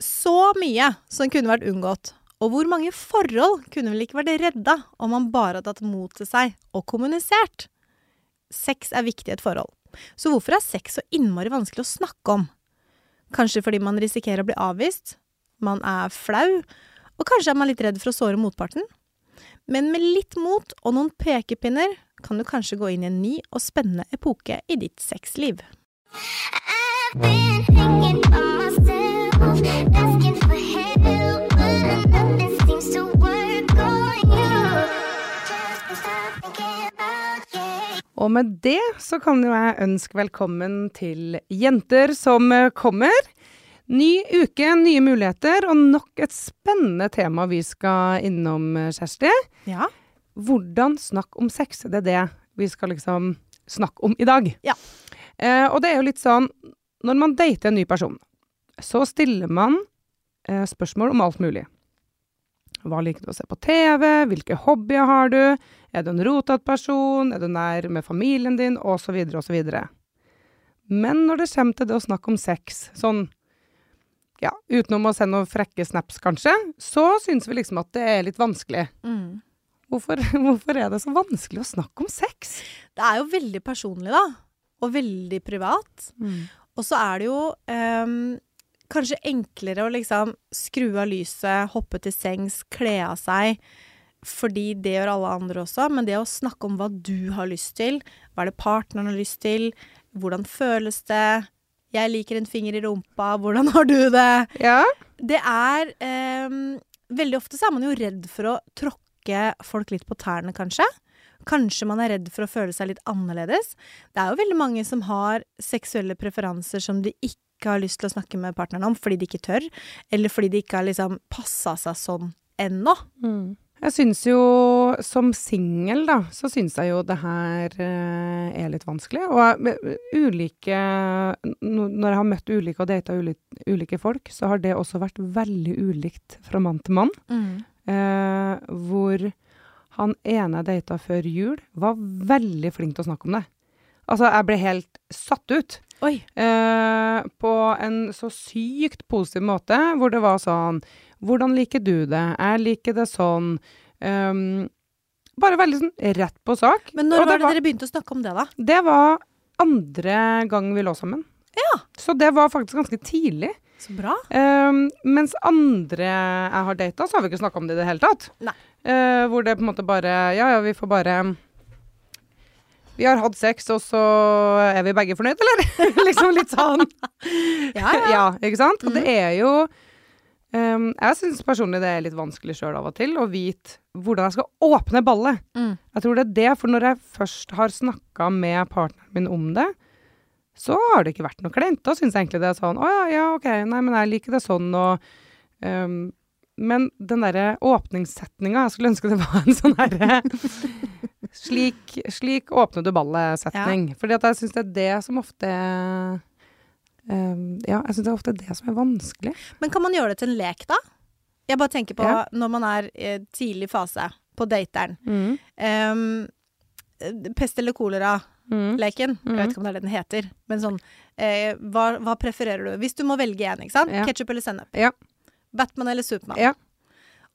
Så mye som kunne vært unngått. Og hvor mange forhold kunne vel ikke vært redda om man bare hadde tatt mot til seg og kommunisert? Sex er viktig i et forhold. Så hvorfor er sex så innmari vanskelig å snakke om? Kanskje fordi man risikerer å bli avvist? Man er flau? Og kanskje er man litt redd for å såre motparten? Men med litt mot og noen pekepinner kan du kanskje gå inn i en ny og spennende epoke i ditt sexliv. I've been Og med det så kan jo jeg ønske velkommen til Jenter som kommer. Ny uke, nye muligheter og nok et spennende tema vi skal innom, Kjersti. Ja. Hvordan snakke om sex. Det er det vi skal liksom snakke om i dag. Ja. Eh, og det er jo litt sånn Når man dater en ny person, så stiller man eh, spørsmål om alt mulig. Hva liker du å se på TV? Hvilke hobbyer har du? Er du en rotete person? Er du nær med familien din? Og så videre og så videre. Men når det kommer til det å snakke om sex, sånn ja, utenom å sende noen frekke snaps kanskje, så syns vi liksom at det er litt vanskelig. Mm. Hvorfor, hvorfor er det så vanskelig å snakke om sex? Det er jo veldig personlig, da. Og veldig privat. Og så er det jo ehm, kanskje enklere å liksom skru av lyset, hoppe til sengs, kle av seg. Fordi det gjør alle andre også. Men det å snakke om hva du har lyst til, hva er det partneren har lyst til, hvordan føles det, jeg liker en finger i rumpa, hvordan har du det? Ja. Det er ehm, Veldig ofte så er man jo redd for å tråkke folk litt på tærne, kanskje. Kanskje man er redd for å føle seg litt annerledes. Det er jo veldig mange som har seksuelle preferanser som de ikke har lyst til å snakke med partneren om fordi de ikke tør, eller fordi de ikke har liksom passa seg sånn ennå. Jeg syns jo, som singel, da, så syns jeg jo det her eh, er litt vanskelig. Og ulike Når jeg har møtt ulike og data ulike, ulike folk, så har det også vært veldig ulikt fra mann til mann. Eh, hvor han ene jeg data før jul, var veldig flink til å snakke om det. Altså, jeg ble helt satt ut. Eh, på en så sykt positiv måte, hvor det var sånn Hvordan liker du det? Jeg liker det sånn. Um, bare veldig sånn rett på sak. Men når var det var, dere begynte å snakke om det, da? Det var andre gang vi lå sammen. Ja. Så det var faktisk ganske tidlig. Så bra. Um, mens andre jeg har data, så har vi ikke snakka om det i det hele tatt. Nei. Eh, hvor det på en måte bare Ja, ja, vi får bare Vi har hatt sex, og så er vi begge fornøyd, eller? liksom litt sånn. Ja, ja. ja, ikke sant? Og det er jo um, Jeg syns personlig det er litt vanskelig sjøl av og til å vite hvordan jeg skal åpne ballet. Mm. Jeg tror det er det, for når jeg først har snakka med partneren min om det, så har det ikke vært noe kleint. Da syns jeg egentlig det er sånn Å ja, ja, OK, nei, men jeg liker det sånn, og um, Men den derre åpningssetninga Jeg skulle ønske det var en sånn herre slik, slik åpner du ballet-setning. Fordi For jeg syns det er det som ofte um, Ja, jeg syns det er ofte det som er vanskelig. Men kan man gjøre det til en lek, da? Jeg bare tenker på Ja. når man er i tidlig fase på dateren. Mm. Um, pest eller kolera-leken. Mm. Jeg vet ikke om det er det den heter. Men sånn eh, hva, hva prefererer du? Hvis du må velge én, ikke sant? Ja. Ketsjup eller sennep? Ja. Batman eller Supermann? Ja.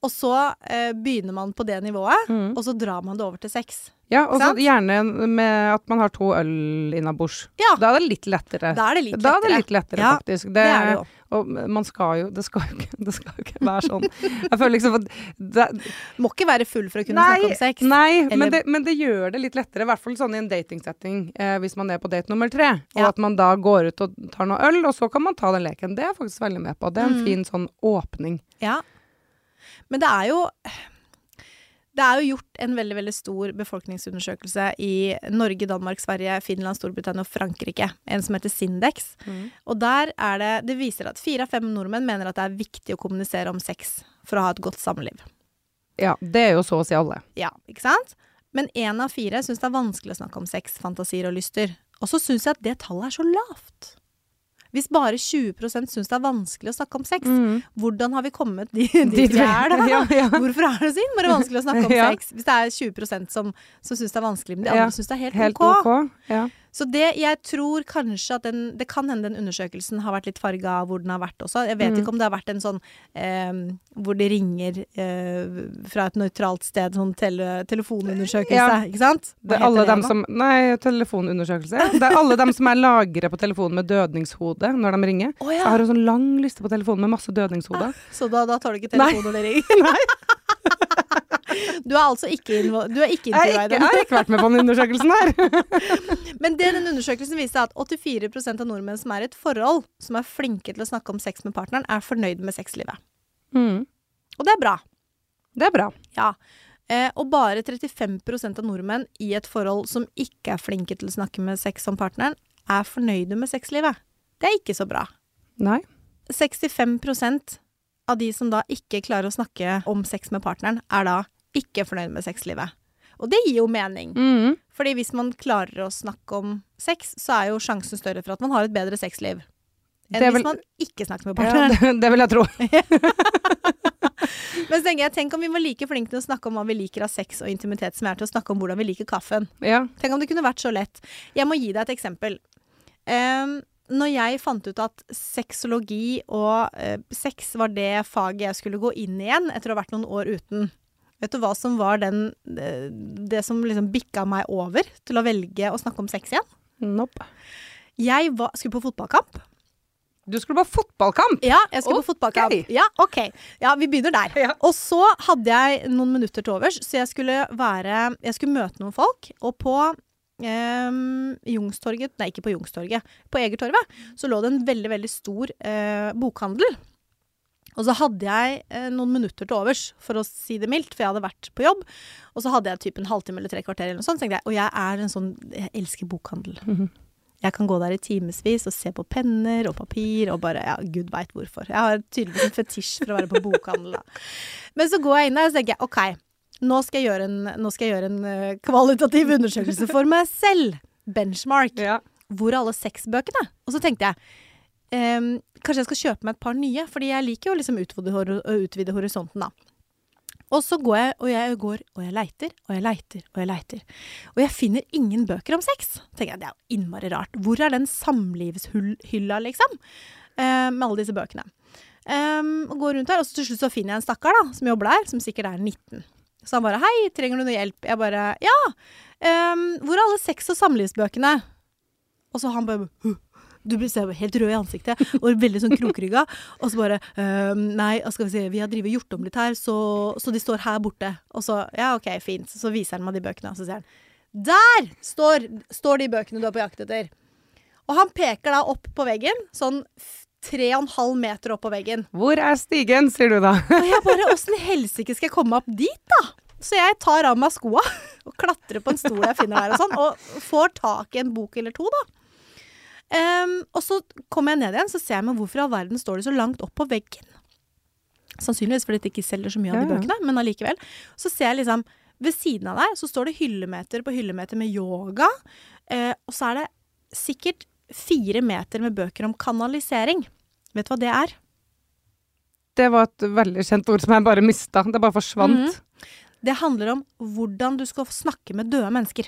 Og så eh, begynner man på det nivået, Mm. og så drar man det over til sex. Ja, og så gjerne med at man har to øl innabords. Ja. Da er det litt lettere. Da er det litt er det lettere. litt lettere, Ja, faktisk. Det er det jo. Og man skal jo Det skal jo ikke, det skal jo ikke være sånn. Jeg føler liksom at det, Må ikke være full for å kunne snakke om sex. Nei, men, det, men det gjør det litt lettere, i hvert fall sånn i en datingsetting, eh, hvis man er på date nummer tre, og Ja. at man da går ut og tar noe øl, og så kan man ta den leken. Det er jeg faktisk veldig med på. Det er en Mm. fin sånn åpning. Ja. Men det er jo Det er jo gjort en veldig veldig stor befolkningsundersøkelse i Norge, Danmark, Sverige, Finland, Storbritannia og Frankrike. En som heter Sindex. Og der er det Det viser at fire av fem nordmenn mener at det er viktig å kommunisere om sex for å ha et godt samliv. Ja, det er jo så å si alle. Ja, ikke sant? Men én av fire syns det er vanskelig å snakke om sex, fantasier og lyster. Og så syns jeg at det tallet er så lavt. Hvis bare 20% syns det er vanskelig å snakke om sex, hvordan har vi kommet dit, vi er da? ja, ja. Hvorfor er det så innmari vanskelig å snakke om Ja. sex? Hvis det er 20% som, som syns det er vanskelig, men de Ja, andre syns det er helt, Helt ok. OK. Så det, jeg tror kanskje at den Det kan hende den undersøkelsen har vært litt farga av hvor den har vært også. Jeg vet Mm. ikke om det har vært en sånn eh, hvor det ringer eh, fra et nøytralt sted, sånn tele, telefonundersøkelse, Ja. ikke sant? Hva Det er alle dem som Nei, telefonundersøkelse. Det er alle dem som er lagre på telefonen med dødningshode når de ringer. Oh, ja. jeg har en sånn lang liste på telefonen med masse dødningshoder. Så da, da tar du ikke telefonen når det ringer? du er altså ikke, du er ikke intervjua i den. jeg har ikke vært med på den undersøkelsen her. Men det den undersøkelsen viste, er at 84% av nordmenn som er i et forhold, som er flinke til å snakke om sex med partneren, er fornøyd med sexlivet. Mm. Og det er bra. Det er bra. Ja. Eh, og bare 35% av nordmenn i et forhold som ikke er flinke til å snakke med sex om partneren, er fornøyde med sexlivet. Det er ikke så bra. Nei. 65% av de som da ikke klarer å snakke om sex med partneren, er da ikke er fornøyd med sexlivet. Og det gir jo mening. Mm. Fordi hvis man klarer å snakke om sex, så er jo sjansen større for at man har et bedre sexliv. Enn vel- hvis man ikke snakker med Ja, partneren. det, det vil jeg tro. Men så tenker jeg, tenk om vi var like flinke til å snakke om hva vi liker av sex og intimitet som er til å snakke om hvordan vi liker kaffen. Ja. Tenk om det kunne vært så lett. Jeg må gi deg et eksempel. Um, når jeg fant ut at sexologi og uh, sex var det faget jeg skulle gå inn i igjen etter å ha vært noen år uten Vet du hva som var den, eh, det som liksom bikka meg over til å velge å snakke om sex igjen? Nope. Jeg var, skulle på fotballkamp. Du skulle på fotballkamp! Ja, jeg skulle okay. på fotballkamp. Ja, ok. Ja, vi begynner der. Ja. Og så hadde jeg noen minutter til overs, så jeg skulle være Jeg skulle møte noen folk, og på ehm, Jungstorget Nei, ikke på Jungstorget. På Egertorvet så lå det en veldig, veldig stor eh, bokhandel. Og så hadde jeg eh, noen minutter til overs, for å si det mildt, for jeg hadde vært på jobb. Og så hadde jeg typ en halvtime eller tre kvarter, eller noe sånt. Så tenkte jeg, og jeg er en sånn Jeg elsker bokhandel. Mhm. Jeg kan gå der i timevis og se på penner og papir og bare Ja, gud veit hvorfor. Jeg har tydeligvis en fetisj for å være på bokhandel, da. Men så går jeg inn der og så tenker jeg OK, nå skal jeg gjøre en, jeg gjøre en eh, kvalitativ undersøkelse for meg selv. Benchmark. Ja. Hvor er alle sexbøkene? Og så tenkte jeg ehm, kanskje jeg skal kjøpe meg et par nye, fordi jeg liker jo liksom å utvide horisonten, da. Og så går jeg, og jeg går, og jeg leiter, og jeg leiter, og jeg leiter. Og jeg finner ingen bøker om sex. tenker jeg, Det er jo innmari rart. Hvor er den samlivshylla, liksom? Eh, med alle disse bøkene. Um, og går rundt her, og så til slutt så finner jeg en stakkar da, som jobber der, som sikkert er 19. Så han bare 'Hei, trenger du noe hjelp?' Jeg bare 'Ja. ehm, hvor er alle sex- og samlivsbøkene?' Og så han bare «Huh». Du blir ser helt rød i ansiktet og veldig sånn krokrygga. Og så bare ehm, Nei, skal vi si, vi har drevet gjort om litt her, så, så de står her borte. Og så Ja, OK, fint. Så viser han meg de bøkene, og så sier han Der står, står de bøkene du er på jakt etter. Og han peker da opp på veggen, sånn tre og en halv meter opp på veggen. Hvor er stigen, sier du da. Og jeg bare Åssen i helsike skal jeg komme opp dit, da? Så jeg tar av meg skoa og klatrer på en stol jeg finner der, og sånn, og får tak i en bok eller to, da. Ehm, og så kommer jeg ned igjen, så ser jeg meg hvorfor i all verden står det så langt opp på veggen. Sannsynligvis fordi det ikke selger så mye av de bøkene, men allikevel. Så ser jeg liksom Ved siden av der så står det hyllemeter på hyllemeter med yoga, eh, og så er det sikkert fire meter med bøker om kanalisering. Vet du hva det er? Det var et veldig kjent ord som jeg bare mista. Det bare forsvant. Mhm. Det handler om hvordan du skal snakke med døde mennesker.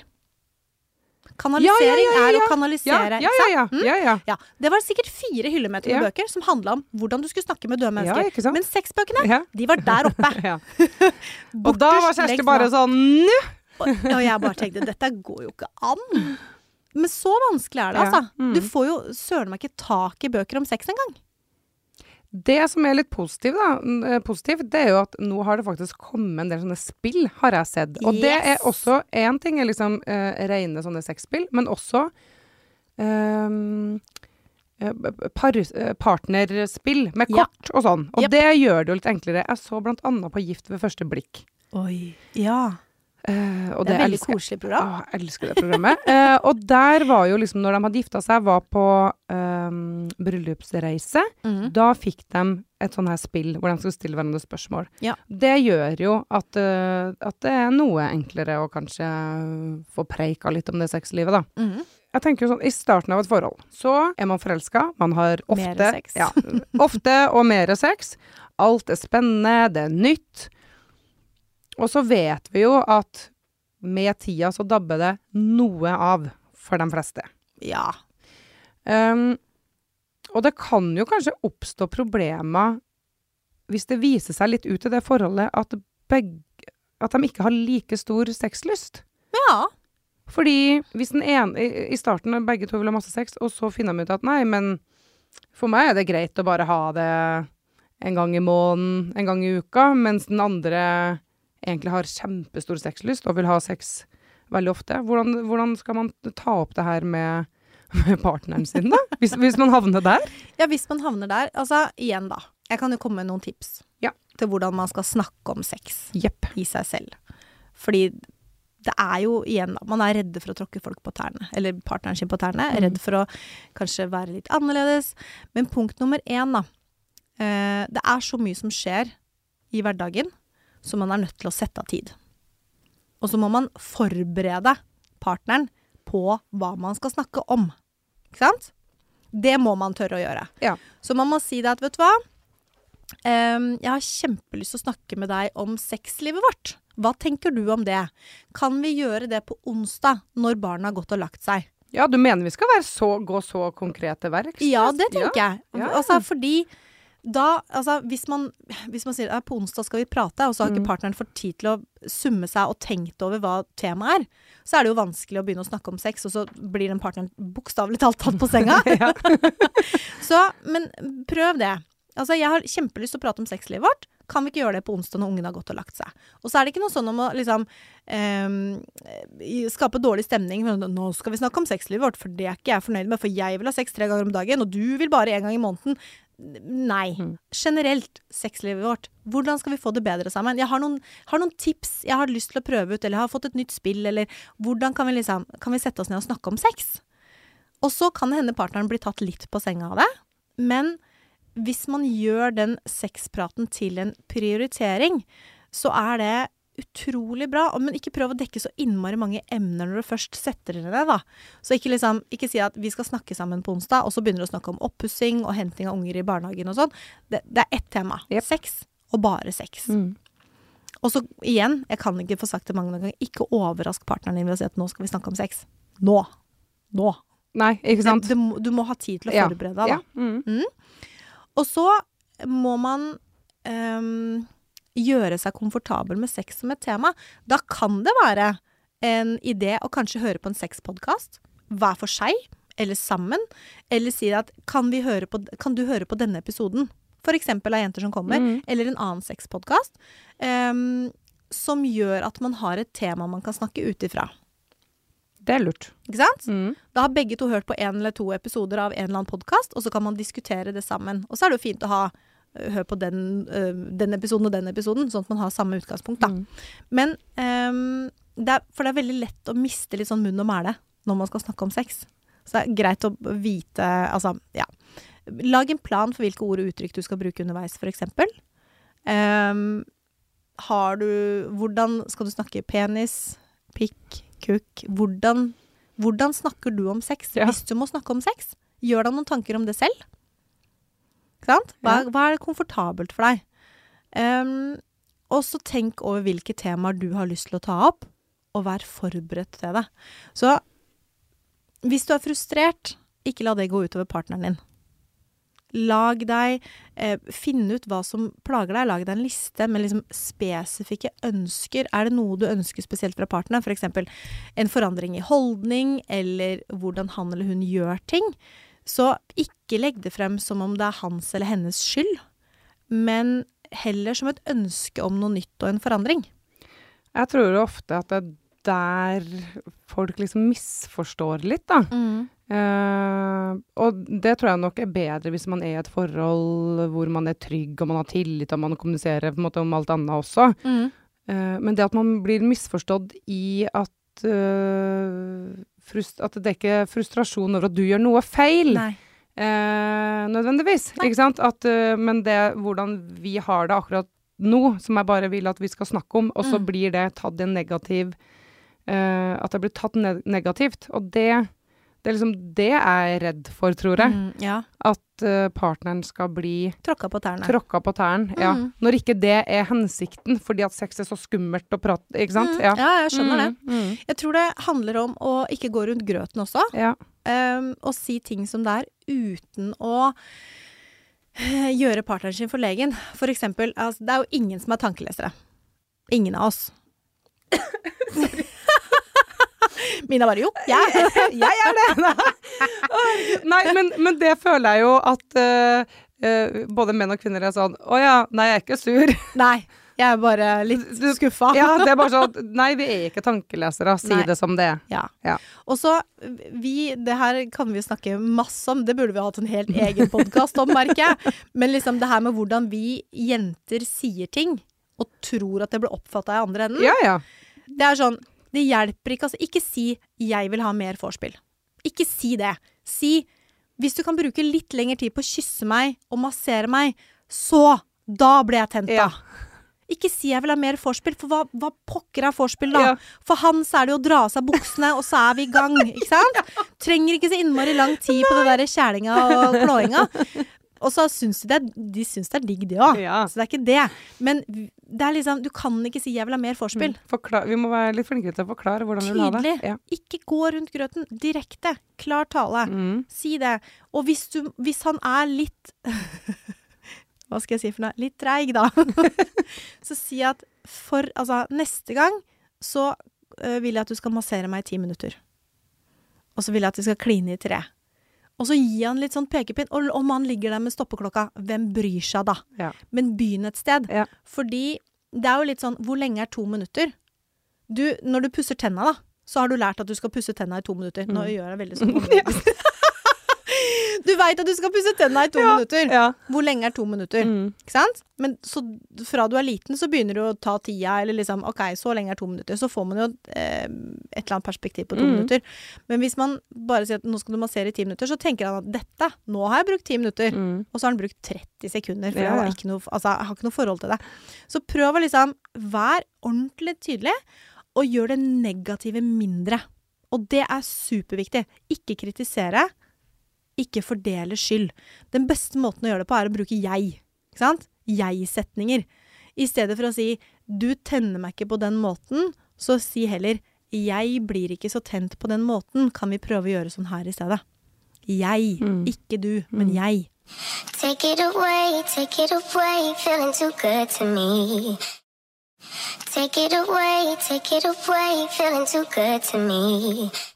Kanalisering er å ja. Ja, kanalisere. ja, ja. ja. Mm? ja, Det var sikkert fire hyllemeter med bøker som handla om hvordan du skulle snakke med døde mennesker. Men sexbøkene, de var der oppe. Og da var Kjersti bare sånn! Og, og jeg bare tenkte dette går jo ikke an. Men så vanskelig er det, altså. Mm. Du får jo søren meg ikke tak i bøker om sex engang. Det som er litt positivt, da, eh, positivt, det er jo at nå har det faktisk kommet en del sånne spill, har jeg sett. Og det er også Én ting er liksom uh, rene sånne sexspill, men også eh, par, partnerspill med Ja. kort og sånn. Og yep. det gjør det jo litt enklere. Jeg så blant annet på Gift ved første blikk. Oi. Ja. Eh, og Det er et veldig elsker koselig program. Åh, jeg elsker det programmet. uh, og der var jo liksom, når de hadde gifta seg, var på ehm, bryllupsreise, mm. da fikk de et sånn her spill hvor de skulle stille hverandre spørsmål. Ja. Det gjør jo at, uh, at det er noe enklere å kanskje få preika litt om det sexlivet, da. Mm. Jeg tenker jo sånn, I starten av et forhold så er man forelska. Man har ofte, Mere sex. Ja, ofte og mer sex. Alt er spennende, det er nytt. Og så vet vi jo at med tida så dabber det noe av for de fleste. Ja. Um, og det kan jo kanskje oppstå problemer hvis det viser seg litt ut i det forholdet at, begge, at de ikke har like stor sexlyst. Ja. Fordi hvis den ene i, i starten begge to vil ha masse sex, og så finner de ut at nei, men for meg er det greit å bare ha det en gang i måneden, en gang i uka, mens den andre egentlig har kjempestor sexlyst og vil ha sex veldig ofte. Hvordan, hvordan skal man ta opp det her med, med partneren sin, da? Hvis, hvis man havner der? ja, hvis man havner der Altså, igjen, da. Jeg kan jo komme med noen tips Ja. til hvordan man skal snakke om sex yep. i seg selv. Fordi det er jo igjen da, Man er redde for å tråkke folk på tærne. Eller partneren sin på tærne. Mm. Redd for å kanskje være litt annerledes. Men punkt nummer én, da. Eh, det er så mye som skjer i hverdagen, så man er nødt til å sette av tid. Og så må man forberede partneren på hva man skal snakke om. Ikke sant? Det må man tørre å gjøre. Ja. Så man må si det at, vet du hva um, jeg har kjempelyst til å snakke med deg om sexlivet vårt. Hva tenker du om det? Kan vi gjøre det på onsdag, når barna har gått og lagt seg? Ja, du mener vi skal være så, gå så konkret til verks? Ja, det tenker jeg. Ja. Altså, fordi da Altså, hvis man, hvis man sier at på onsdag skal vi prate, og så har Mm. ikke partneren fått tid til å summe seg og tenkt over hva temaet er, så er det jo vanskelig å begynne å snakke om sex, og så blir den partneren bokstavelig talt tatt på senga. Så, men prøv det. Altså, jeg har kjempelyst til å prate om sexlivet vårt. Kan vi ikke gjøre det på onsdag når ungen har gått og lagt seg? Og så er det ikke noe sånn om å liksom eh, skape dårlig stemning. Nå skal vi snakke om sexlivet vårt, for det er ikke jeg fornøyd med. For jeg vil ha sex tre ganger om dagen, og du vil bare én gang i måneden. Nei. Mm. Generelt sexlivet vårt. Hvordan skal vi få det bedre sammen? Jeg har noen, har noen tips jeg har lyst til å prøve ut, eller jeg har fått et nytt spill, eller hvordan kan vi liksom Kan vi sette oss ned og snakke om sex? Og så kan det hende partneren blir tatt litt på senga av det, men hvis man gjør den sexpraten til en prioritering, så er det utrolig bra. Men ikke prøv å dekke så innmari mange emner når du først setter dere ned, da. Så ikke liksom, ikke si at vi skal snakke sammen på onsdag, og så begynner du å snakke om oppussing og henting av unger i barnehagen og sånn. Det, det er ett tema. Yep. Sex, og bare sex. Mm. Og så igjen, jeg kan ikke få sagt det mange ganger, ikke overrask partneren din ved å si at nå skal vi snakke om sex. Nå. Nå. Nei, ikke sant? Det, det, du må ha tid til å forberede deg, da. Ja. Mm. Og så må man ehm, gjøre seg komfortabel med sex som et tema. Da kan det være en idé å kanskje høre på en sexpodkast hver for seg, eller sammen. Eller si at kan, på, kan du høre på denne episoden? Eksempel av Jenter som kommer, Mm. eller en annen sexpodkast. Um, som gjør at man har et tema man kan snakke ut ifra. Det er lurt. Ikke sant? Mm. Da har begge to hørt på en eller to episoder av en eller annen podkast, og så kan man diskutere det sammen. Og så er det jo fint å ha Hør på den, øh, den episoden og den episoden, sånn at man har samme utgangspunkt, da. Mm. Men um, det er, For det er veldig lett å miste litt sånn munn og mæle når man skal snakke om sex. Så det er greit å vite Altså, ja. Lag en plan for hvilke ord og uttrykk du skal bruke underveis, for eksempel. Ehm, har du Hvordan skal du snakke penis, pikk, kukk? Hvordan, hvordan snakker du om sex Ja. hvis du må snakke om sex? Gjør deg noen tanker om det selv? Hva, hva er komfortabelt for deg? Um, og så tenk over hvilke temaer du har lyst til å ta opp, og vær forberedt til det. Så hvis du er frustrert, ikke la det gå utover partneren din. Lag deg eh, Finn ut hva som plager deg. Lag deg en liste med liksom spesifikke ønsker. Er det noe du ønsker spesielt fra partneren? F.eks. For en forandring i holdning, eller hvordan han eller hun gjør ting. Så ikke legg det frem som om det er hans eller hennes skyld, men heller som et ønske om noe nytt og en forandring. Jeg tror ofte at det er der folk liksom misforstår litt, da. Eh, og det tror jeg nok er bedre hvis man er i et forhold hvor man er trygg, og man har tillit, og man kommuniserer på en måte om alt annet også. Mm. Uh, men det at man blir misforstått i at eh, frust At det dekker frustrasjon over at du gjør noe feil, Nei. eh, nødvendigvis. Nei. Ikke sant? At, eh, men det hvordan vi har det akkurat nå, som jeg bare vil at vi skal snakke om, og så Mm. blir det tatt i en negativ eh, At det blir tatt ne negativt. Og det, det er liksom det jeg er redd for, tror jeg. Mm, ja. At uh, partneren skal bli Tråkka på tærne. tråkka på tærne. Ja. Mm. Når ikke det er hensikten, fordi at sex er så skummelt å prate Ikke sant? Mm, ja, jeg skjønner det. Mm, mm. Jeg tror det handler om å ikke gå rundt grøten også. Ja. um, og si ting som det er, uten å eh, gjøre partneren sin forlegen. For eksempel, altså, det er jo ingen som er tankelesere. Ingen av oss. Mina bare jo, jeg. Jeg er det! Nei, men, men det føler jeg jo at uh, eh, både menn og kvinner er sånn Å ja, nei, jeg er ikke sur. Nei, jeg er bare litt skuffa. Ja, det er bare sånn Nei, vi er ikke tankelesere. Si Nei. det som det er. Ja. Ja. Og så, vi, det her kan vi snakke masse om, det burde vi ha hatt en helt egen podkast om, merker jeg. Men liksom det her med hvordan vi jenter sier ting, og tror at det blir oppfatta i andre enden. Ja, ja. Det er sånn, det hjelper ikke, altså. Ikke si 'jeg vil ha mer vorspiel'. Ikke si det. Si 'hvis du kan bruke litt lengre tid på å kysse meg og massere meg, så da blir jeg tent, da'. Ja. Ikke si 'jeg vil ha mer vorspiel', for hva, hva pokker er vorspiel, da? Ja. For han så er det jo å dra av seg buksene, og så er vi i gang, ikke sant? Trenger ikke så innmari lang tid på det der kjælinga og klåinga. Og så syns de det de syns det er digg, de òg. Ja. Så det er ikke det. Men det er liksom, du kan ikke si 'jeg vil ha mer vorspiel'. Vi må være litt flinkere til å forklare hvordan vi vil ha det. Tydelig. Ja. Ikke gå rundt grøten. Direkte. Klar tale. Mm. Si det. Og hvis, du, hvis han er litt Hva skal jeg si for noe? Litt treig, da. så si at for Altså, neste gang så øh, vil jeg at du skal massere meg i ti minutter. Og så vil jeg at vi skal kline i tre. Og så gi han litt sånn pekepinn. Og om han ligger der med stoppeklokka, hvem bryr seg da? Ja. Men begynn et sted. Ja. Fordi det er jo litt sånn Hvor lenge er to minutter? Du, når du pusser tenna, da, så har du lært at du skal pusse tenna i to minutter. Nå Mm. gjør jeg veldig sånn. Du veit at du skal pusse tenna i to Ja. minutter. Ja. Hvor lenge er to minutter? Mm. Ikke sant? Men så fra du er liten, så begynner du å ta tida, eller liksom OK, så lenge er to minutter. Så får man jo eh, et eller annet perspektiv på to Mm. minutter. Men hvis man bare sier at nå skal du massere i ti minutter, så tenker han at dette, nå har jeg brukt ti minutter. Mm. Og så har han brukt 30 sekunder, for Ja, jeg, har noe, altså, jeg har ikke noe forhold til det. Så prøv å liksom være ordentlig tydelig, og gjør det negative mindre. Og det er superviktig. Ikke kritisere, ikke fordele skyld. Den beste måten å gjøre det på, er å bruke jeg. Ikke sant? Jeg-setninger. I stedet for å si 'du tenner meg ikke på den måten', så si heller 'jeg blir ikke så tent på den måten', kan vi prøve å gjøre sånn her i stedet. Jeg, Mm. ikke du, men jeg. Take it away, take it away, feeling too good to me.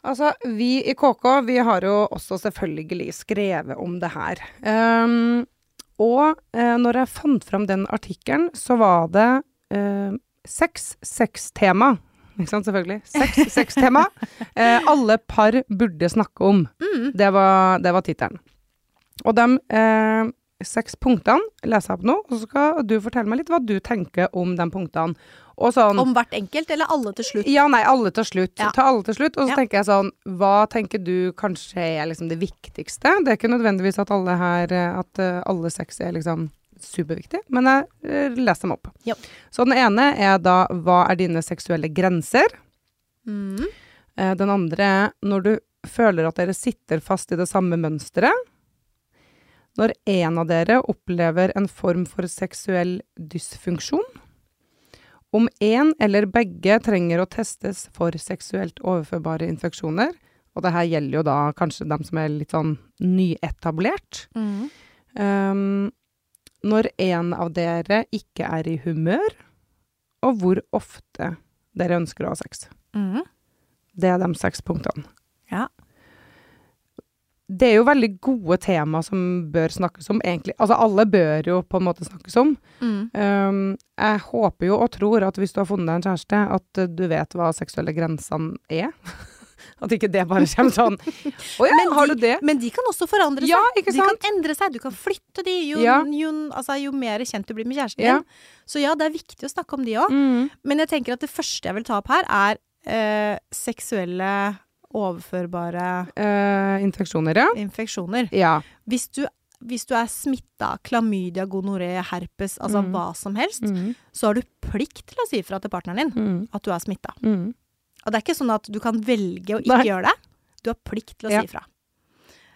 Altså, vi i KK, vi har jo også selvfølgelig skrevet om det her. Um, og eh, når jeg fant fram den artikkelen, så var det eh, seks seks-tema. Ikke sant, selvfølgelig. Seks seks-tema. Eh, alle par burde snakke om. Mm. Det var, det var tittelen. Og de eh, seks punktene leser jeg opp nå, og så skal du fortelle meg litt hva du tenker om de punktene. Og sånn Om hvert enkelt, eller alle til slutt? ja, nei, alle til slutt. Ja. Ta alle til slutt. Og så Ja. tenker jeg sånn, hva tenker du kanskje er liksom det viktigste? Det er ikke nødvendigvis at alle her, at eh, alle seks er liksom superviktig, men jeg eh, leser dem opp. Ja. Så den ene er da, hva er dine seksuelle grenser? Mm. Eh, Den andre er når du føler at dere sitter fast i det samme mønsteret. Når en av dere opplever en form for seksuell dysfunksjon. Om en eller begge trenger å testes for seksuelt overførbare infeksjoner. Og det her gjelder jo da kanskje dem som er litt sånn nyetablert. Mm. Um, når en av dere ikke er i humør, og hvor ofte dere ønsker å ha sex. Mm. Det er de seks punktene. Ja. Det er jo veldig gode tema som bør snakkes om, egentlig. Altså, alle bør jo på en måte snakkes om. Mm. Um, jeg håper jo og tror at hvis du har funnet deg en kjæreste, at uh, du vet hva seksuelle grensene er. at ikke det bare kommer sånn Å ja, Men har du det? Men de kan også forandre seg. Ja, De kan endre seg. Du kan flytte de jo, Ja. jo, altså, jo mer kjent du blir med kjæresten din. Så ja, det er viktig å snakke om de òg. Mm. Men jeg tenker at det første jeg vil ta opp her, er eh, seksuelle overførbare Uh, infeksjoner, ja. infeksjoner. Ja. Hvis du, hvis du er smitta, klamydia, gonoré, herpes, altså Mm. hva som helst, Mm. så har du plikt til å si fra til partneren din Mm. at du er smitta. Mm. Og det er ikke sånn at du kan velge å ikke Nei. gjøre det. Du har plikt til å Ja. si fra.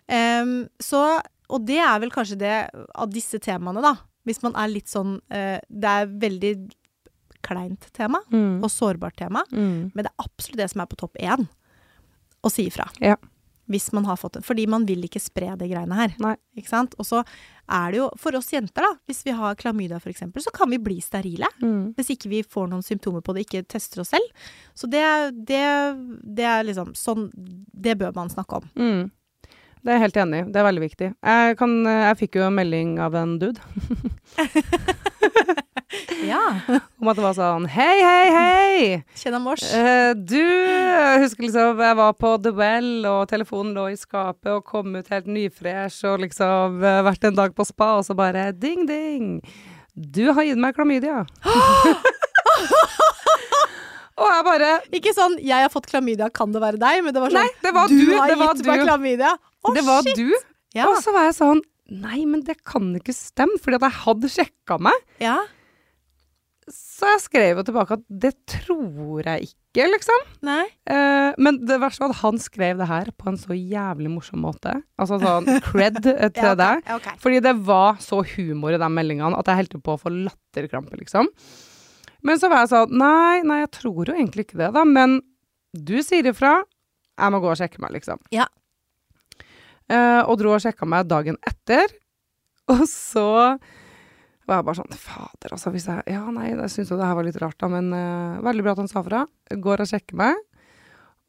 Um, så, og det er vel kanskje det av disse temaene, da. Hvis man er litt sånn uh, Det er veldig kleint tema Mm. og sårbart tema, Mm. men det er absolutt det som er på topp én. Å si ifra. Ja. Hvis man har fått det. Fordi man vil ikke spre de greiene her. Nei. Ikke sant? Og så er det jo for oss jenter, da, hvis vi har klamydia f.eks., så kan vi bli sterile. Mm. Hvis ikke vi får noen symptomer på det, ikke tester oss selv. Så det, det, det er liksom sånn Det bør man snakke om. Mm. Det er jeg helt enig i. Det er veldig viktig. Jeg, kan, jeg fikk jo en melding av en dude Ja. om at det var sånn Hei, hei, hei! Kjenn mors. Eh, du Jeg husker liksom jeg var på The Well, og telefonen lå i skapet, og kom ut helt nyfresh, og liksom eh, vært en dag på spa, og så bare ding, ding. Du har gitt meg klamydia. og jeg bare Ikke sånn 'jeg har fått klamydia, kan det være deg?' Men det var sånn Nei, det var du, du, har gitt du. meg klamydia. Å, det var shit. du. Ja. Og så var jeg sånn Nei, men det kan ikke stemme, fordi at jeg hadde sjekka meg. ja. Så jeg skrev jo tilbake at det tror jeg ikke, liksom. Nei. Eh, men det verste var at han skrev det her på en så jævlig morsom måte. Altså sånn cred til Ja, okay. deg. Okay. Fordi det var så humor i de meldingene at jeg holdt på å få latterkrampe, liksom. Men så var jeg sånn Nei, nei, jeg tror jo egentlig ikke det, da. Men du sier ifra. Jeg må gå og sjekke meg, liksom. Ja. Eh, og dro og sjekka meg dagen etter. Og så var jeg bare sånn Fader, altså. Hvis jeg Ja, nei, jeg syns jo det her var litt rart, da. Men uh, veldig bra at han sa fra. Går og sjekker meg.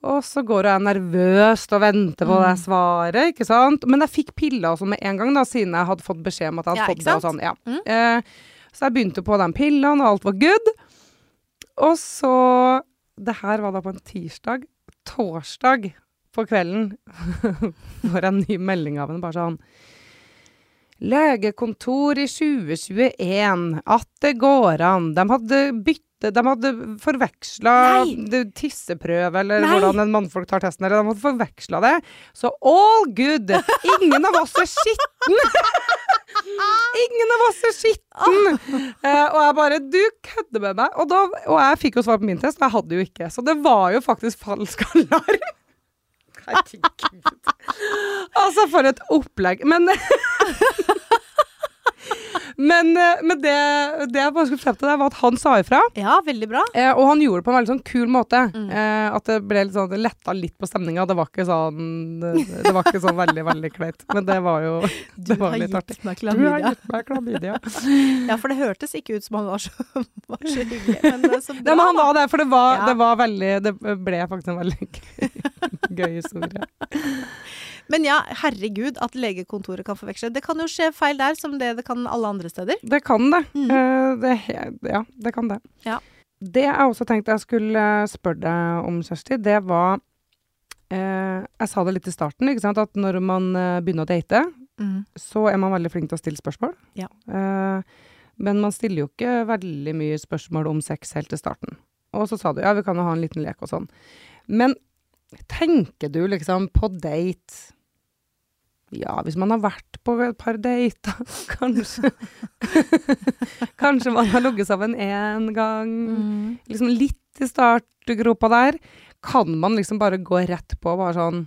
Og så går jeg nervøst og venter på det Mm. svaret, ikke sant. Men jeg fikk piller altså med en gang, da, siden jeg hadde fått beskjed om at jeg hadde Ja, fått det. og sånn, ja. Mm. Uh, så jeg begynte på den pillene, og alt var good. Og så Det her var da på en tirsdag. Torsdag på kvelden får jeg en ny melding av henne, bare sånn Legekontor i 2021, at det går an. De hadde bytte De hadde forveksla tisseprøve, eller Nei! hvordan en mannfolk tar testen, eller de hadde forveksla det. Så all good! Ingen av oss er skitten! Ingen av oss er skitten! Eh, og jeg bare Du kødder med meg! Og, da, og jeg fikk jo svar på min test, og jeg hadde jo ikke. Så det var jo faktisk falsk alarm. Herregud. Altså, for et opplegg. Men Men, eh, men det, det jeg bare skulle frem til, der, var at han sa ifra. Ja, veldig bra. Eh, og han gjorde det på en veldig sånn kul måte. Mm. Eh, at det ble litt sånn, det letta litt på stemninga. Det var ikke sånn Det, det var ikke sånn veldig, veldig kleint. Men det var jo Du det var har litt artig. Du har gitt meg klamydia. Ja, for det hørtes ikke ut som han var så, var så hyggelig. Men er så bra. Nei, men han var der, for det var, Ja. det var veldig Det ble faktisk en veldig gøy historie. Men ja, herregud, at legekontoret kan forveksle. Det kan jo skje feil der, som det det kan alle andre steder. Det kan det. Eh, det ja, det kan det. Ja. Det jeg også tenkte jeg skulle spørre deg om, Kjersti, det var eh, Jeg sa det litt i starten, ikke sant, at når man eh, begynner å date, så er man veldig flink til å stille spørsmål. Ja. Eh, men man stiller jo ikke veldig mye spørsmål om sex helt til starten. Og så sa du ja, vi kan jo ha en liten lek og sånn. Men tenker du liksom på date Ja, hvis man har vært på et par dater, kanskje Kanskje man har ligget sammen én gang. Mm. Liksom litt i startgropa der. Kan man liksom bare gå rett på bare sånn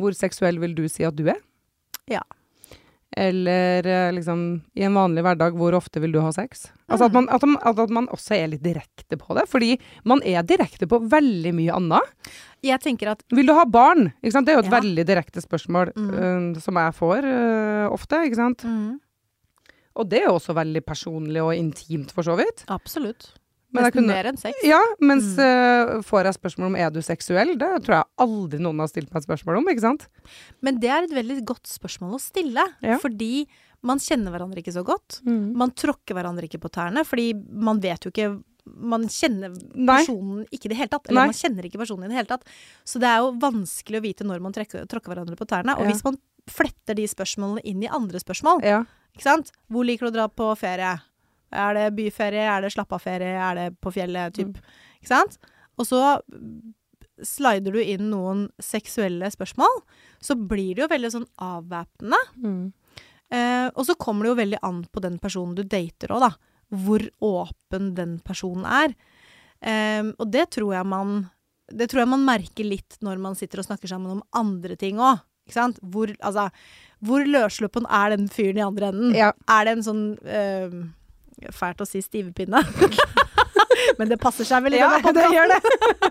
Hvor seksuell vil du si at du er? Ja. Eller eh, liksom i en vanlig hverdag, hvor ofte vil du ha sex? Altså at man, at, man, at man også er litt direkte på det. Fordi man er direkte på veldig mye annet. Jeg tenker at Vil du ha barn? Det er jo et Ja. veldig direkte spørsmål Mm. uh, som jeg får uh, ofte. Ikke sant? Og det er jo også veldig personlig og intimt, for så vidt. Absolutt. Men Nesten mer enn sex. Ja, mens Mm. uh, får jeg spørsmål om er du seksuell, det tror jeg aldri noen har stilt meg et spørsmål om, ikke sant? Men det er et veldig godt spørsmål å stille. Ja. Fordi man kjenner hverandre ikke så godt. Man tråkker hverandre ikke på tærne, fordi man vet jo ikke Man kjenner Nei. personen ikke i det hele tatt. Eller Nei. man kjenner ikke personen i det hele tatt. Så det er jo vanskelig å vite når man trekker, tråkker hverandre på tærne. Og Ja. hvis man fletter de spørsmålene inn i andre spørsmål, Ja. ikke sant. Hvor liker du å dra på ferie? Er det byferie? Er det slapp-av-ferie? Er det på fjellet? Typ. Mm. Ikke sant? Og så slider du inn noen seksuelle spørsmål, så blir det jo veldig sånn avvæpnende. Mm. Eh, og så kommer det jo veldig an på den personen du dater òg, da. Hvor åpen den personen er. Eh, og det tror jeg man Det tror jeg man merker litt når man sitter og snakker sammen om andre ting òg. Hvor, altså, hvor løssluppen er den fyren i andre enden? ja. Er det en sånn eh, Fælt å si stivepinne. Men det passer seg vel i Ja, denne det.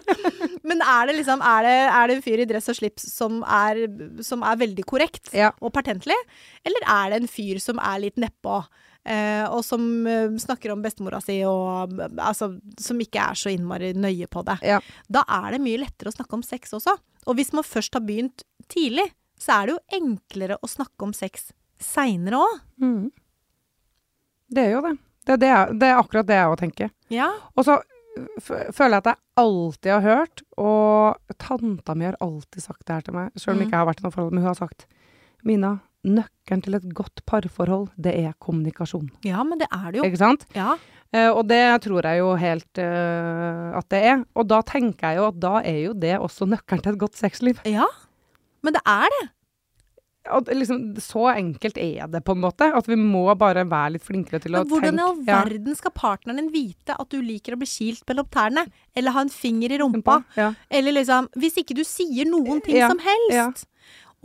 Men er det liksom er det, er det en fyr i dress og slips som er, som er veldig korrekt Ja. og pertentlig? Eller er det en fyr som er litt nedpå? Eh, og som eh, snakker om bestemora si, og eh, altså, som ikke er så innmari nøye på det. Ja. Da er det mye lettere å snakke om sex også. Og hvis man først har begynt tidlig, så er det jo enklere å snakke om sex seinere òg. Mm. Det er jo det. Det det, er, det er akkurat det jeg òg tenker. Ja. Og så føler jeg at jeg alltid har hørt, og tanta mi har alltid sagt det her til meg, sjøl om Mm. ikke jeg har vært i noe forhold, men hun har sagt Mina, nøkkelen til et godt parforhold, det er kommunikasjon. ja, men det er det jo. Ikke sant? Ja. Uh, og det tror jeg jo helt uh, at det er. Og da tenker jeg jo at da er jo det også nøkkelen til et godt sexliv. ja. Men det er det. Og liksom, så enkelt er det på en måte, at vi må bare være litt flinkere til å Men hvordan i all tenke. Ja. verden skal partneren din vite at du liker å bli kilt mellom tærne? Eller ha en finger i rumpa? Ja. Eller liksom Hvis ikke du sier noen ting Ja, som helst.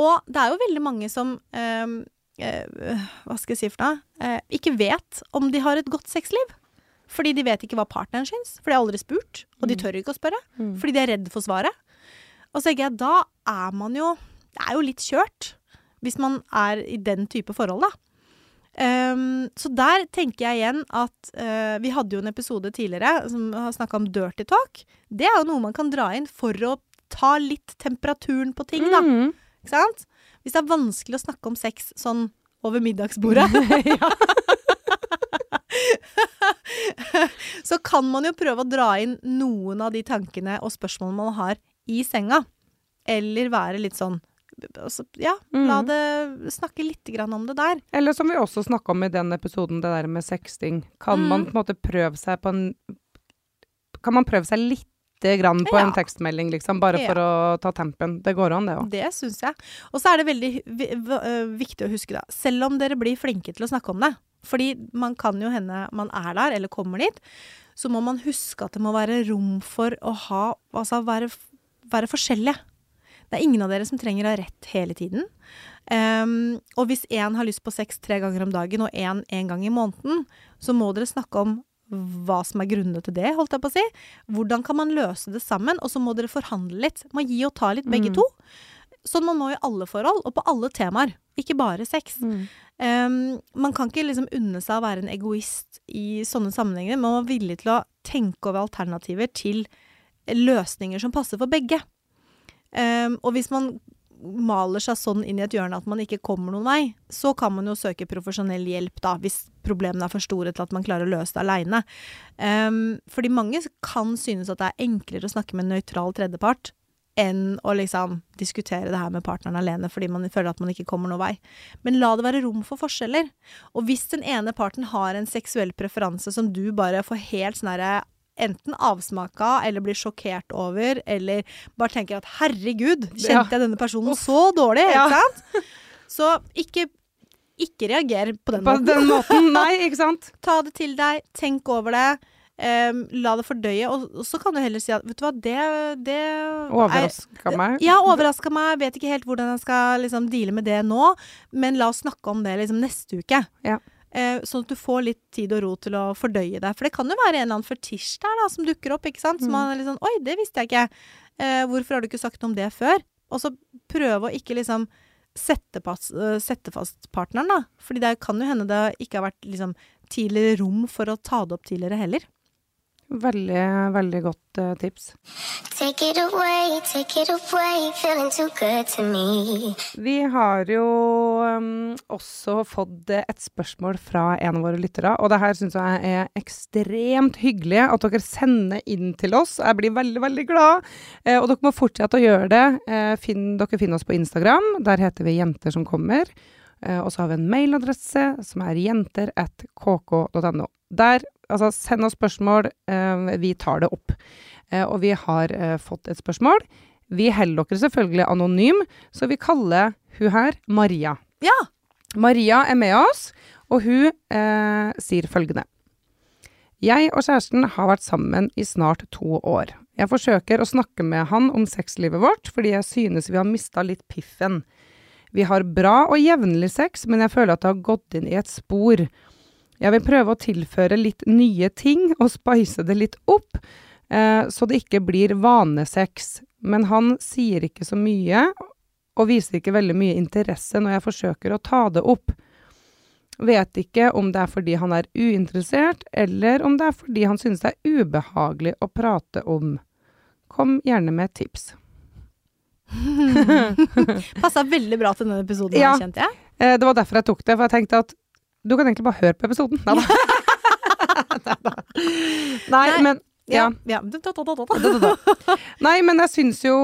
Og det er jo veldig mange som øh, øh, Hva skal jeg si for noe? Øh, ikke vet om de har et godt sexliv. Fordi de vet ikke hva partneren syns. For de har aldri spurt. Og de tør ikke å spørre. Mm. Fordi de er redd for svaret. Og så tenker jeg, da er man jo Det er jo litt kjørt. Hvis man er i den type forhold, da. Um, så der tenker jeg igjen at uh, Vi hadde jo en episode tidligere som har snakka om dirty talk. Det er jo noe man kan dra inn for å ta litt temperaturen på ting, da. Mm. Ikke sant? Hvis det er vanskelig å snakke om sex sånn over middagsbordet, så kan man jo prøve å dra inn noen av de tankene og spørsmålene man har i senga. Eller være litt sånn altså, Ja, la Mm. det snakke litt grann om det der. Eller som vi også snakka om i den episoden, det der med sexting. Kan Mm. man på en måte prøve seg på en Kan man prøve seg lite grann på Ja. en tekstmelding, liksom, bare for å ta tempen? Det går an, det òg. Det syns jeg. Og så er det veldig viktig å huske, da. Selv om dere blir flinke til å snakke om det, fordi man kan jo hende man er der, eller kommer dit, så må man huske at det må være rom for å ha Altså være, være forskjellige. Det er ingen av dere som trenger å ha rett hele tiden. Um, og hvis én har lyst på sex tre ganger om dagen, og én en gang i måneden, så må dere snakke om hva som er grunnene til det, holdt jeg på å si. Hvordan kan man løse det sammen? Og så må dere forhandle litt. Man gi og ta litt, begge Mm. to. Sånn man må i alle forhold, og på alle temaer. Ikke bare sex. Mm. Um, man kan ikke liksom unne seg å være en egoist i sånne sammenhenger. Man må være villig til å tenke over alternativer til løsninger som passer for begge. Ehm, og hvis man maler seg sånn inn i et hjørne at man ikke kommer noen vei, så kan man jo søke profesjonell hjelp, da, hvis problemene er for store til at man klarer å løse det aleine. fordi mange kan synes at det er enklere å snakke med en nøytral tredjepart enn å liksom diskutere det her med partneren alene fordi man føler at man ikke kommer noen vei. Men la det være rom for forskjeller. Og hvis den ene parten har en seksuell preferanse som du bare får helt sånn herre Enten avsmaka eller blir sjokkert over, eller bare tenker at 'herregud, kjente jeg denne personen så dårlig', ikke sant? Så ikke, ikke reager på den På måten. den måten. Nei, ikke sant? Ta det til deg, tenk over det. Um, la det fordøye, og, og så kan du heller si at vet du hva, det, det er- Overraska meg. ja, overraska meg. Vet ikke helt hvordan jeg skal liksom, deale med det nå. Men la oss snakke om det liksom, neste uke. Ja. Eh, sånn at du får litt tid og ro til å fordøye det. For det kan jo være en eller annen fetisj der da, som dukker opp. ikke sant? Som Mm. man er litt sånn Oi, det visste jeg ikke. Eh, hvorfor har du ikke sagt noe om det før? Og så prøve å ikke liksom sette, pass, eh, sette fast partneren, da. Fordi det kan jo hende det ikke har vært liksom tidligere rom for å ta det opp tidligere heller. Veldig, veldig godt eh, tips. Away, away. Vi har jo um, også fått eh, et spørsmål fra en av våre lyttere, og det her syns jeg er ekstremt hyggelig at dere sender inn til oss. Jeg blir veldig, veldig glad. Eh, og dere må fortsette å gjøre det. Finn, dere finner oss på Instagram. Der heter vi Jenter som kommer. Og så har vi en mailadresse som er jenter.kk.no. Der, altså, send oss spørsmål. Eh, vi tar det opp. Eh, og vi har eh, fått et spørsmål. Vi holder dere selvfølgelig anonym, så vi kaller hun her Maria. Ja! Maria er med oss, og hun eh, sier følgende. Jeg og kjæresten har vært sammen i snart to år. Jeg forsøker å snakke med han om sexlivet vårt, fordi jeg synes vi har mista litt piffen. Vi har bra og jevnlig sex, men jeg føler at det har gått inn i et spor. Jeg vil prøve å tilføre litt nye ting og spice det litt opp, eh, så det ikke blir vanesex. Men han sier ikke så mye, og viser ikke veldig mye interesse når jeg forsøker å ta det opp. Vet ikke om det er fordi han er uinteressert, eller om det er fordi han synes det er ubehagelig å prate om. Kom gjerne med et tips. Passa veldig bra til denne episoden, Ja. kjente jeg. Eh, det var derfor jeg tok det, for jeg tenkte at du kan egentlig bare høre på episoden. Nei, Nei, men ja. ja. Da, da, da, da, da. Da, da, da. Nei, men jeg syns jo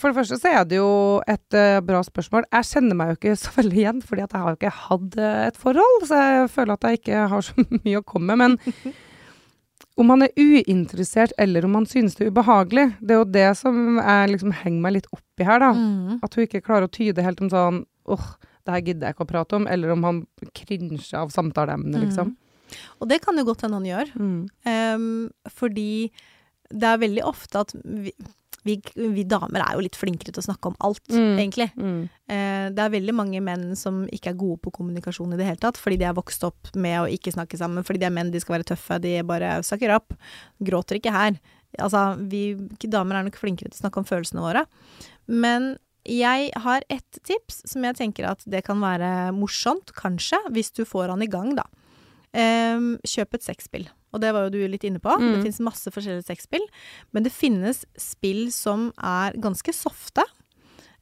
For det første så er det jo et uh, bra spørsmål. Jeg kjenner meg jo ikke så veldig igjen, fordi at jeg har jo ikke hatt eh, et forhold, så jeg føler at jeg ikke har så mye å komme med. Men om man er uinteressert, eller om man synes det er ubehagelig, det er jo det som jeg liksom henger meg litt oppi her, da. Mm. At hun ikke klarer å tyde helt om sånn åh, det her gidder jeg ikke å prate om, eller om han krinsjer av samtaleemnet, liksom. Og det kan jo godt hende han gjør. Mm. um, fordi det er veldig ofte at vi, vi, vi damer er jo litt flinkere til å snakke om alt, Mm. egentlig. Mm. Eh, det er veldig mange menn som ikke er gode på kommunikasjon i det hele tatt, fordi de er vokst opp med å ikke snakke sammen, fordi de er menn, de skal være tøffe, de bare sucker up. Gråter ikke her. Altså, vi damer er nok flinkere til å snakke om følelsene våre. Men jeg har ett tips som jeg tenker at det kan være morsomt, kanskje, hvis du får han i gang, da. Um, kjøp et sexspill. Og det var jo du litt inne på. Mm. Det finnes masse forskjellige sexspill. Men det finnes spill som er ganske softe.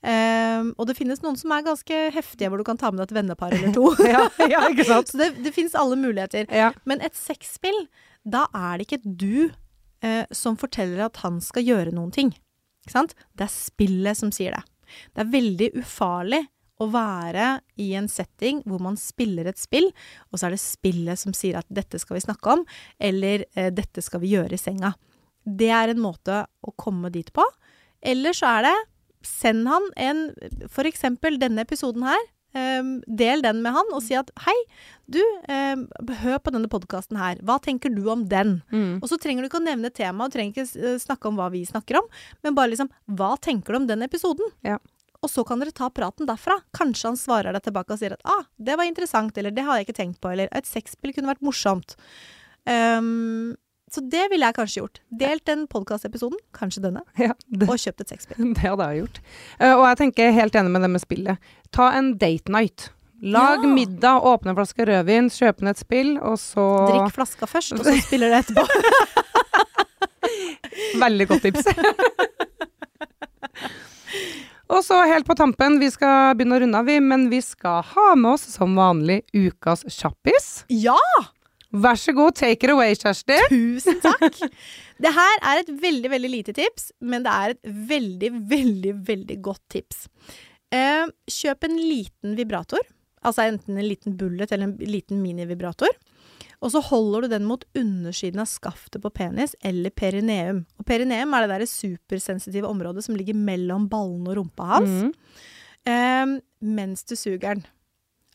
Um, og det finnes noen som er ganske heftige, hvor du kan ta med deg et vennepar eller to. ja, ja, ikke sant? Så det, det finnes alle muligheter. Ja. Men et sexspill, da er det ikke du eh, som forteller at han skal gjøre noen ting. Ikke sant? Det er spillet som sier det. Det er veldig ufarlig å være i en setting hvor man spiller et spill, og så er det spillet som sier at 'dette skal vi snakke om', eller eh, 'dette skal vi gjøre i senga'. Det er en måte å komme dit på. Eller så er det Send han en For eksempel denne episoden her. Ehm, del den med han og si at 'hei, du, um, hør på denne podkasten her. Hva tenker du om den?' Mm. Og så trenger du ikke å nevne temaet, du trenger ikke eh, snakke om hva vi snakker om, men bare liksom 'hva tenker du om den episoden?' Ja. Og så kan dere ta praten derfra. Kanskje han svarer deg tilbake og sier at 'ah, det var interessant', eller 'det har jeg ikke tenkt på', eller 'et sexspill kunne vært morsomt'. Ehm, så det ville jeg kanskje gjort. Delt den podkastepisoden, kanskje denne, Ja, det, og kjøpt et sexspill. det hadde jeg gjort. Eh, og jeg tenker helt enig med det med spillet. Ta en date night. Lag Ja. middag, åpne en flaske rødvin, kjøp ned et spill, og så Drikk flaska først, og så spiller det etterpå. Veldig godt tips. og så helt på tampen, vi skal begynne å runde av, vi, men vi skal ha med oss som vanlig ukas kjappis. ja! Vær så god, take it away, Kjersti. Tusen takk! Det her er et veldig, veldig lite tips, men det er et veldig, veldig, veldig godt tips. Eh, kjøp en liten vibrator, altså enten en liten bullet eller en liten minivibrator. Og så holder du den mot undersiden av skaftet på penis eller perineum. Og perineum er det der supersensitive området som ligger mellom ballene og rumpa hans. Mm. Eh, mens du suger den.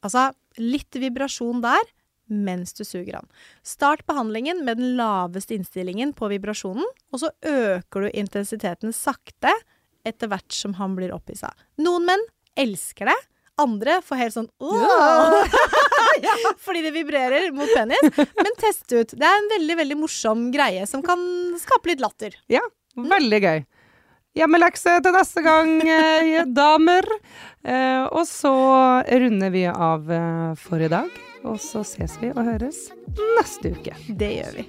Altså litt vibrasjon der mens du suger han. Start behandlingen med den laveste innstillingen på vibrasjonen, og så øker du intensiteten sakte etter hvert som han blir opphissa. Noen menn elsker det. Andre får helt sånn «Åh!» Fordi det vibrerer mot penis. Men test ut. Det er en veldig veldig morsom greie som kan skape litt latter. Ja, veldig gøy. Hjemmelekse til neste gang, eh, damer. Eh, og så runder vi av eh, for i dag. Og så ses vi og høres neste uke. Det gjør vi.